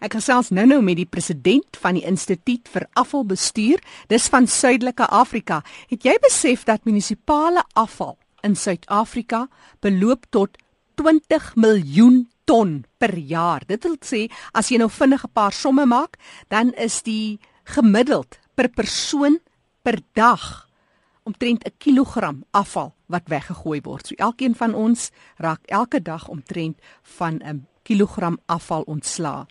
Ek gesels nou-nou met die president van die Instituut vir Afvalbestuur, dis van Suidelike Afrika. Het jy besef dat munisipale afval in Suid-Afrika beloop tot 20 miljoen ton per jaar? Dit wil sê as jy nou vinnig 'n paar somme maak, dan is die gemiddeld per persoon per dag omtrent 'n kilogram afval wat weggegooi word. So elkeen van ons raak elke dag omtrent van 'n kilogram afval ontsla.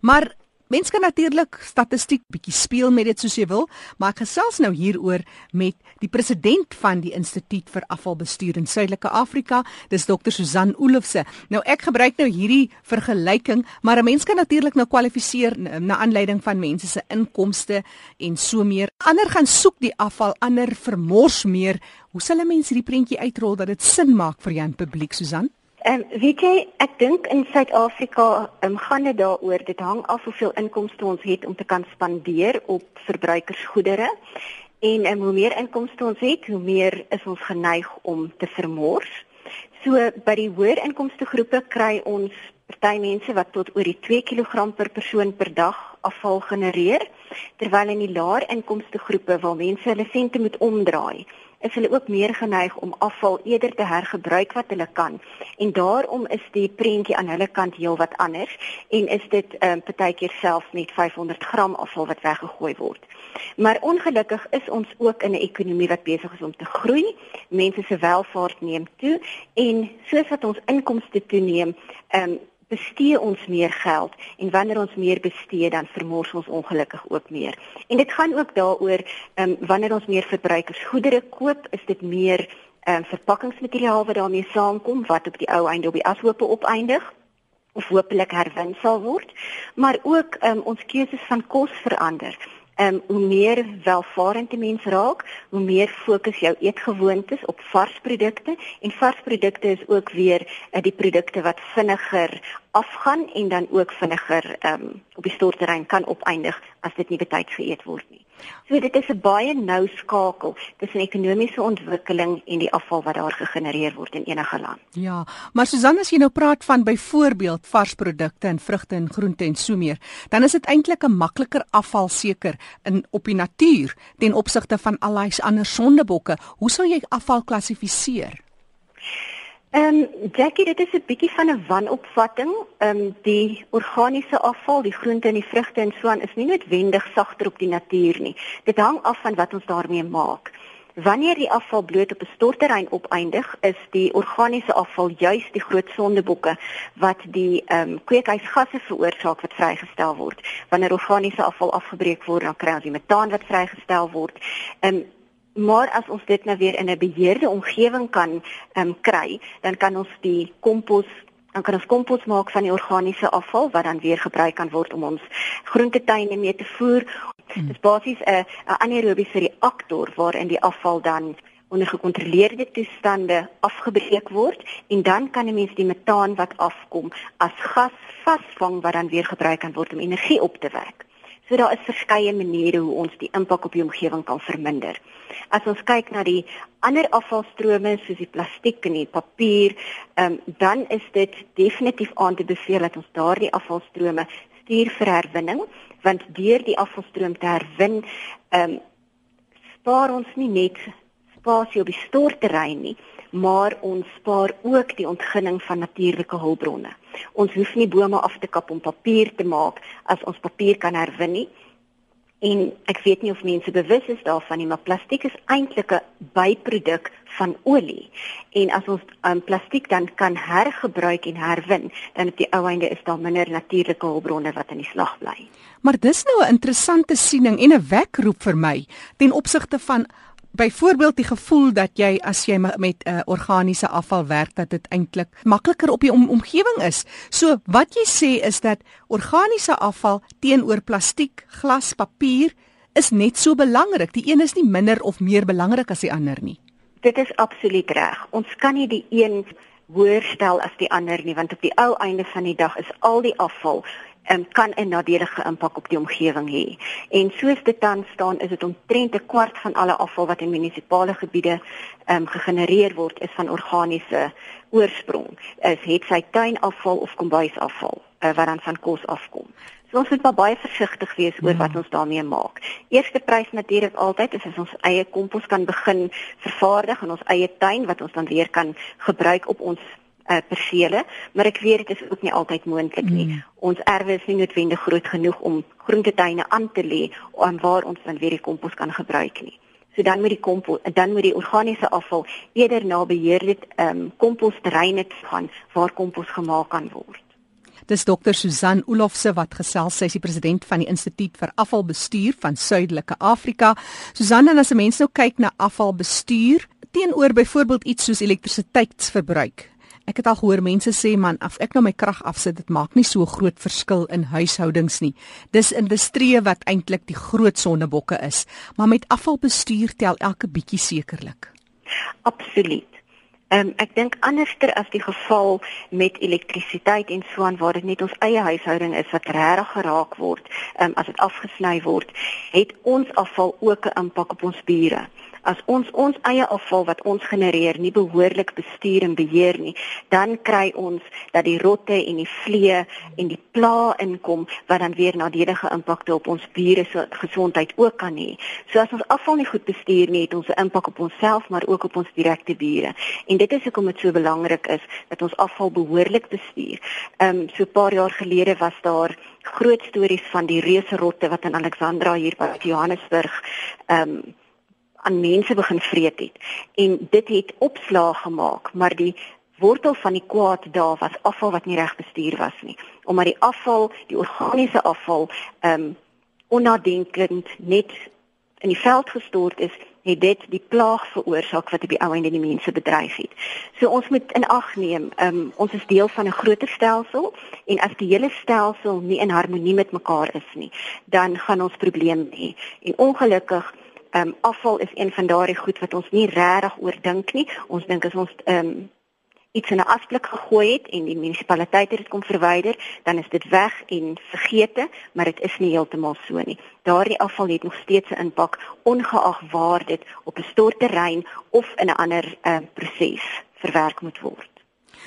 Maar mens kan natuurlik statistiek bietjie speel met dit soos jy wil, maar ek gesels nou hieroor met die president van die Instituut vir Afvalbestuur in Suidelike Afrika, dis Dr. Susan Olofse. Nou ek gebruik nou hierdie vergelyking, maar 'n mens kan natuurlik nou kwalifiseer na aanleiding van mense se inkomste en so meer. Ander gaan soek die afval, ander vermors meer. Hoe sal 'n mens hierdie prentjie uitrol dat dit sin maak vir jou publiek, Susan? Ehm um, weet jy, ek dink in Suid-Afrika um, gaan dit daaroor, dit hang af hoeveel inkomste ons het om te kan spandeer op verbruikersgoedere. En um, hoe meer inkomste ons het, hoe meer is ons geneig om te vermors. So by die hoër inkomste groepe kry ons party mense wat tot oor die 2 kg per persoon per dag afval genereer, terwyl in die laer inkomste groepe waar mense hulle sente moet omdraai, is hulle ook meer geneig om afval eerder te hergebruik wat hulle kan. En daarom is die prentjie aan hulle kant heelwat anders en is dit ehm um, partykeer selfs net 500 gram afval wat weggegooi word. Maar ongelukkig is ons ook in 'n ekonomie wat besig is om te groei. Mense se welvaart neem toe en soos wat ons inkomste toeneem, ehm um, bestee ons meer geld en wanneer ons meer bestee dan vermors ons ongelukkig ook meer. En dit gaan ook daaroor ehm um, wanneer ons meer verbruikersgoedere koop, is dit meer ehm um, verpakkingsmateriaal wat daarmee saamkom wat op die ou einde op die ashoope opeindig of hopelik herwin sal word, maar ook ehm um, ons keuses van kos verander. Ehm um, hoe meer welvarend die mens raak, hoe meer fokus jou eetgewoontes op varsprodukte en varsprodukte is ook weer uh, die produkte wat vinniger afgaan en dan ook vinniger ehm um, op die stortterrein kan opeindig as dit nie betyds geëet word nie. So dit is 'n baie nou skakel tussen ekonomiese ontwikkeling en die afval wat daar gegenereer word in enige land. Ja, maar Susan as jy nou praat van byvoorbeeld varsprodukte en vrugte en groente en so meer, dan is dit eintlik 'n makliker afval seker in op die natuur ten opsigte van al daai ander sondebokke. Hoe sou jy afval klassifiseer? Ehm um, Jackie, dit is 'n bietjie van 'n wanopvatting. Ehm um, die organiese afval, die groente en die vrugte en so aan is nie noodwendig sagter op die natuur nie. Dit hang af van wat ons daarmee maak. Wanneer die afval bloot op 'n stortterrein opeindig, is die organiese afval juis die groot sondebokke wat die ehm um, kweekhuisgasse veroorsaak wat vrygestel word. Wanneer organiese afval afgebreek word, dan kry ons die metaan wat vrygestel word. Ehm um, Maar as ons dit nou weer in 'n beheerde omgewing kan ehm um, kry, dan kan ons die kompos dan kan ons kompos maak van die organiese afval wat dan weer gebruik kan word om ons groentetuine mee te voer. Hmm. Dit is basies 'n 'n anaerobiese reaktor waarin die afval dan onder gekontroleerde toestande afgebreek word en dan kan 'n mens die metaan wat afkom as gas vasvang wat dan weer gebruik kan word om energie op te wek. So daar is verskeie maniere hoe ons die impak op die omgewing kan verminder. As ons kyk na die ander afvalstrome soos die plastiek en die papier, um, dan is dit definitief aan te beveel dat ons daardie afvalstrome stuur vir herwinning, want deur die afvalstroom te herwin, um, spaar ons nie net spasie op die stortterrein nie, maar ons spaar ook die ontginning van natuurlike hulpbronne. Ons hoef nie bome af te kap om papier te maak as ons papier kan herwin nie. En ek weet nie of mense bewus is daarvan nie, maar plastiek is eintlik 'n byproduk van olie. En as ons um, plastiek dan kan hergebruik en herwin, dan op die ou einde is daar minder natuurlike hulpbronne wat in die slag bly. Maar dis nou 'n interessante siening en 'n wekroep vir my ten opsigte van byvoorbeeld die gevoel dat jy as jy met 'n uh, organiese afval werk dat dit eintlik makliker op die om, omgewing is. So wat jy sê is dat organiese afval teenoor plastiek, glas, papier is net so belangrik. Die een is nie minder of meer belangrik as die ander nie. Dit is absoluut reg. Ons kan nie die een hoër stel as die ander nie want op die ou einde van die dag is al die afval um, kan 'n nadelige impak op die omgewing hê. En soos dit dan staan, is dit omtrent 'n kwart van alle afval wat in munisipale gebiede um, gegenereer word, is van organiese oorsprong. Is het sy tuinafval of kombuisafval uh, wat dan van kos afkom. So ons moet maar baie versigtig wees oor wat hmm. ons daarmee maak. Eerste prys natuurlik altyd is as ons eie kompos kan begin vervaardig in ons eie tuin wat ons dan weer kan gebruik op ons uh, persele, maar ek weet dit is ook nie altyd moontlik nie. Mm. Ons erwe is nie noodwendig groot genoeg om groentetuine aan te lê aan waar ons dan weer die kompos kan gebruik nie. So dan moet die kompos dan moet die organiese afval eerder na beheerde ehm um, kompostreine gaan waar kompos gemaak kan word. Dis dokter Susan Olofse wat gesels, sy is die president van die Instituut vir Afvalbestuur van Suidelike Afrika. Susan, en as 'n mens nou kyk na afvalbestuur teenoor byvoorbeeld iets soos elektrisiteitsverbruik, Ek het al gehoor mense sê man, as ek nou my krag afsit, dit maak nie so groot verskil in huishoudings nie. Dis industrie wat eintlik die groot sonnebokke is, maar met afvalbestuur tel elke bietjie sekerlik. Absoluut. Ehm um, ek dink anderster as die geval met elektrisiteit en so aan waar dit net ons eie huishouding is wat regtig geraak word, ehm um, as dit afgesny word, het ons afval ook 'n impak op ons bure as ons ons eie afval wat ons genereer nie behoorlik bestuur en beheer nie, dan kry ons dat die rotte en die vliee en die pla inkom wat dan weer nadelige impakte op ons bure se gesondheid ook kan hê. So as ons afval nie goed bestuur nie, het ons 'n impak op onsself maar ook op ons direkte bure. En dit is hoekom dit so belangrik is dat ons afval behoorlik bestuur. Ehm um, so 'n paar jaar gelede was daar groot stories van die reuse rotte wat in Alexandra hier by Johannesburg ehm um, aan mense begin vreet het. En dit het opslaag gemaak, maar die wortel van die kwaad daar was afval wat nie reg bestuur was nie. Omdat die afval, die organiese afval, ehm um, onnadenkend net in die veld gestort is, het dit die plaag veroorsaak wat op die ou einde die mense bedreig het. So ons moet in ag neem, um, ons is deel van 'n groter stelsel en as die hele stelsel nie in harmonie met mekaar is nie, dan gaan ons probleme hê. En ongelukkig ehm um, afval is een van daardie goed wat ons nie regtig oordink nie. Ons dink as ons ehm um, iets in 'n asblik gegooi het en die munisipaliteit het dit kom verwyder, dan is dit weg en vergete, maar dit is nie heeltemal so nie. Daardie afval het nog steeds 'n impak ongeag waar dit op 'n stortterrein of in 'n ander ehm uh, proses verwerk moet word.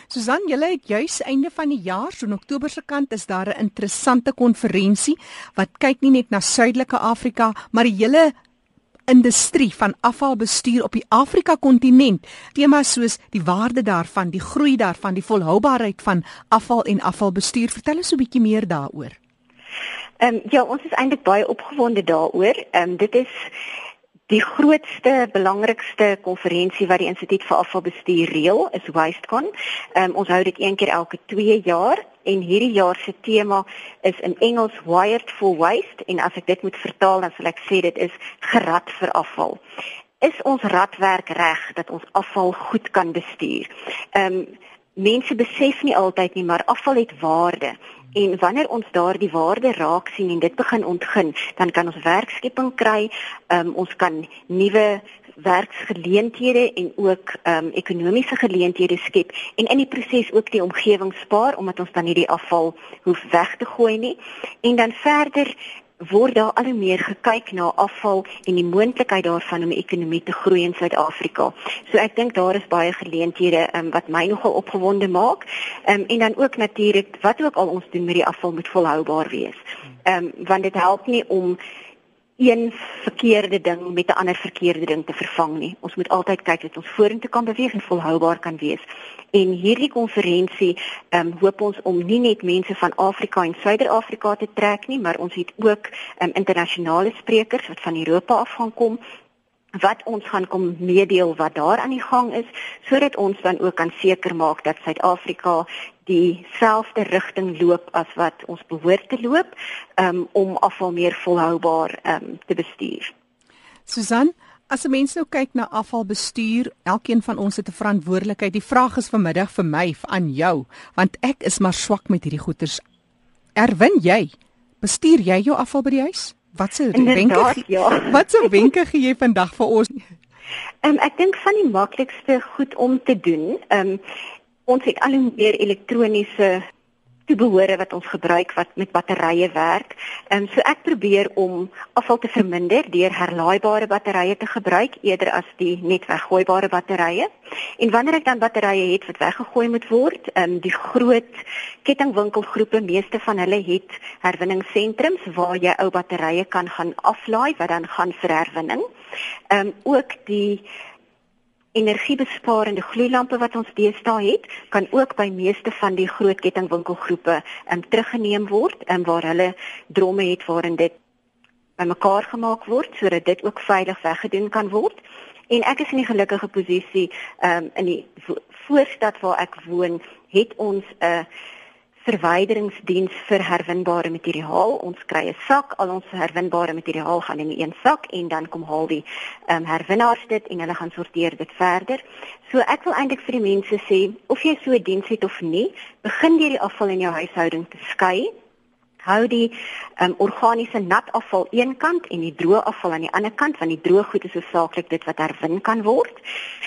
Susan, julle het juis einde van die jaar, so in Oktober se kant is daar 'n interessante konferensie wat kyk nie net na Suidelike Afrika, maar die hele industrie van afvalbestuur op die Afrika kontinent. Temas soos die waarde daarvan, die groei daarvan, die volhoubaarheid van afval en afvalbestuur. Vertel ons 'n bietjie meer daaroor. Ehm um, ja, ons is eintlik baie opgewonde daaroor. Ehm um, dit is die grootste, belangrikste konferensie wat die Instituut vir Afvalbestuur reël, is WasteCon. Ehm um, ons hou dit een keer elke 2 jaar en hierdie jaar se tema is in Engels Wired for Waste en as ek dit moet vertaal dan sal ek sê dit is gerad vir afval. Is ons radwerk reg dat ons afval goed kan bestuur? Ehm um, mense besef nie altyd nie maar afval het waarde. En wanneer ons daardie waarde raak sien en dit begin ontgin dan kan ons werkskepping kry um, ons kan nuwe werksgeleenthede en ook ehm um, ekonomiese geleenthede skep en in die proses ook die omgewing spaar omdat ons dan nie die afval hoef weg te gooi nie. En dan verder word daar al hoe meer gekyk na afval en die moontlikheid daarvan om 'n ekonomie te groei in Suid-Afrika. So ek dink daar is baie geleenthede um, wat my nogal opgewonde maak. Ehm um, en dan ook natuurlik wat ook al ons doen met die afval moet volhoubaar wees. Ehm um, want dit help nie om een verkeerde ding met 'n ander verkeerde ding te vervang nie. Ons moet altyd kyk dat ons vorentoe kan beweeg en volhoubaar kan wees. En hierdie konferensie ehm um, hoop ons om nie net mense van Afrika en Suider-Afrika te trek nie, maar ons het ook ehm um, internasionale sprekers wat van Europa af gaan kom wat ons gaan kom meedeel wat daar aan die gang is sodat ons dan ook kan seker maak dat Suid-Afrika dieselfde rigting loop as wat ons behoort te loop um, om afval meer volhoubaar um, te bestuur. Susan, as 'n mens nou kyk na afvalbestuur, elkeen van ons het 'n verantwoordelikheid. Die vraag is vanmiddag vir my aan jou, want ek is maar swak met hierdie goeters. Erwin jy? Bestuur jy jou afval by die huis? Wat se wenke? Ja. Wat se wenke gee jy vandag vir ons? Um, ek dink van die maklikste goed om te doen, um, ons het al hoe meer elektroniese toebehore wat ons gebruik wat met batterye werk. Ehm um, so ek probeer om afval te verminder deur herlaaibare batterye te gebruik eerder as die net weggooibare batterye. En wanneer ek dan batterye het wat weggegooi moet word, ehm um, die groot kettingwinkelgroepe, meeste van hulle het herwinningsentrums waar jy ou batterye kan gaan aflaai wat dan gaan vir herwinning. Ehm um, ook die energiebesparende gloeilampe wat ons deesdae het, kan ook by meeste van die groot kettingwinkelgroepe um, teruggeneem word en um, waar hulle dromme het waarin dit bymekaar gemaak word sodat dit ook veilig weggedoen kan word. En ek is in die gelukkige posisie um, in die voorstad waar ek woon, het ons 'n uh, verwyderingsdiens vir herwinbare materiaal. Ons kry 'n sak, al ons herwinbare materiaal gaan in een sak en dan kom haal die ehm um, herwinnaars dit en hulle gaan sorteer dit verder. So ek wil eintlik vir die mense sê, of jy so 'n diens het of nie, begin deur die afval in jou huishouding te skei. Hou die ehm um, organiese nat afval een kant en die droë afval aan die ander kant, want die droë goed is hoofsaaklik dit wat herwin kan word.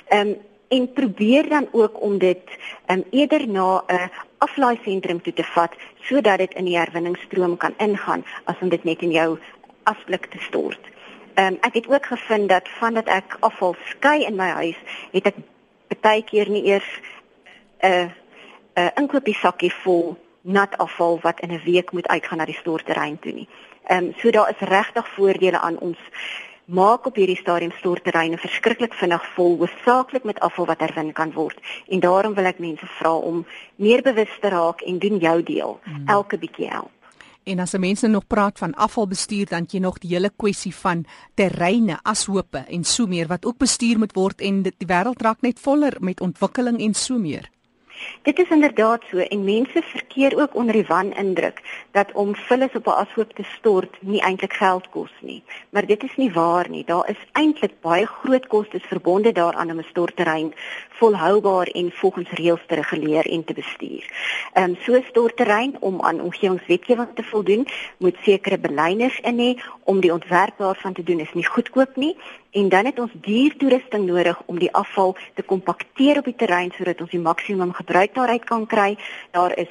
Ehm um, en probeer dan ook om dit um, eerder na 'n aflaai sentrum toe te vat sodat dit in die herwinningsstroom kan ingaan as om dit net in jou asblik te stort. Um, ek het ook gevind dat vandat ek afval skei in my huis, het ek baie keer nie eers 'n 'n inkopiesakkie vol nat afval wat in 'n week moet uitgaan na die storterrein toe nie. Ehm um, so daar is regtig voordele aan ons maak op hierdie stadium storterreine verskriklik vinnig vol, hoofsaaklik met afval wat herwin kan word. En daarom wil ek mense vra om meer bewus te raak en doen jou deel. Hmm. Elke bietjie help. En as mense nog praat van afvalbestuur dan jy nog die hele kwessie van terreine, ashope en so meer wat ook bestuur moet word en dit, die wêreld raak net voller met ontwikkeling en so meer. Dit is inderdaad so en mense verkeer ook onder die wanindruk dat om vullis op 'n ashoop te stort nie eintlik geld kos nie. Maar dit is nie waar nie. Daar is eintlik baie groot kostes verbonde daaraan om 'n stortterrein volhoubaar en volgens reëls te reguleer en te bestuur. Ehm um, so 'n stortterrein om aan omgewingswetgewing te voldoen, moet sekere belyners in hê om die ontwerp daarvan te doen is nie goedkoop nie en dan het ons duur toerusting nodig om die afval te kompakteer op die terrein sodat ons die maksimum gebruik daaruit kan kry. Daar is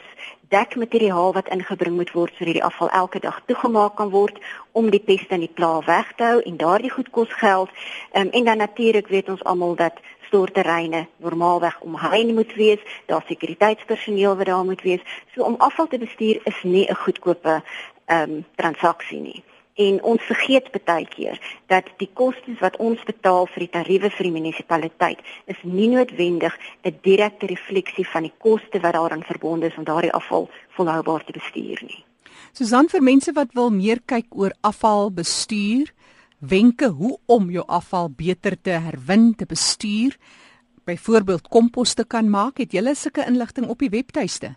dekmateriaal wat ingebring moet word sodat die afval elke dag toegemaak kan word om die peste en die pla weg te hou en daardie goed kos geld. Um, en dan natuurlik weet ons almal dat storterreine normaalweg omheind moet wees, daar sekuriteitspersoneel wat daar moet wees. So om afval te bestuur is nie 'n goedkope ehm um, transaksie nie. En ons vergeet baie keer dat die kostes wat ons betaal vir die tariewe vir die munisipaliteit is nie noodwendig 'n direkte refleksie van die koste wat daaraan verbonde is om daardie afval volhoubaar te bestuur nie. Susan vir mense wat wil meer kyk oor afvalbestuur, wenke hoe om jou afval beter te herwin, te bestuur, byvoorbeeld kompos te kan maak, het jy sulke inligting op die webtuiste?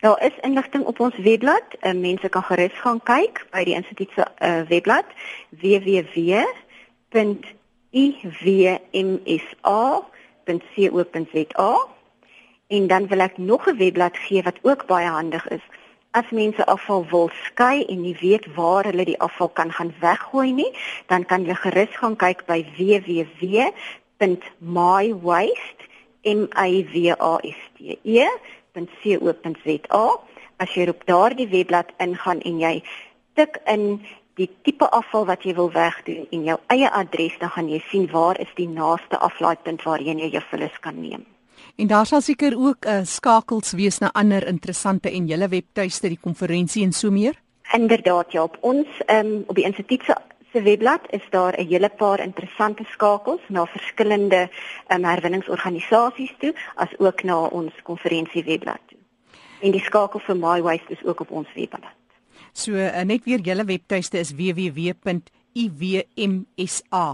Daar is inligting op ons webblad. Uh, mense kan gerus gaan kyk by die instituut se uh, webblad www.ivmsa.co.za. En dan wil ek nog 'n webblad gee wat ook baie handig is. As mense afval wil skei en nie weet waar hulle die afval kan gaan weggooi nie, dan kan jy gerus gaan kyk by www.mywaste.co.za www.co.za as jy op daardie webblad ingaan en jy tik in die tipe afval wat jy wil wegdoen en jou eie adres dan gaan jy sien waar is die naaste aflaaipunt waarheen jy jou vullis kan neem. En daar sal seker ook 'n uh, eh, skakels wees na ander interessante en julle webtuiste die konferensie en so meer. Inderdaad ja, op ons um, op die instituut se se webblad is daar 'n hele paar interessante skakels na verskillende um, herwinningsorganisasies toe as ook na ons konferensie webblad toe. En die skakel vir My Waste is ook op ons webblad. So uh, net weer julle webtuiste is www.iwmsa.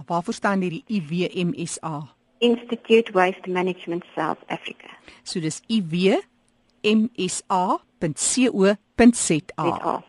Waarvoor staan hierdie IWMSA? Institute Waste Management South Africa. So dis iwmsa.co.za.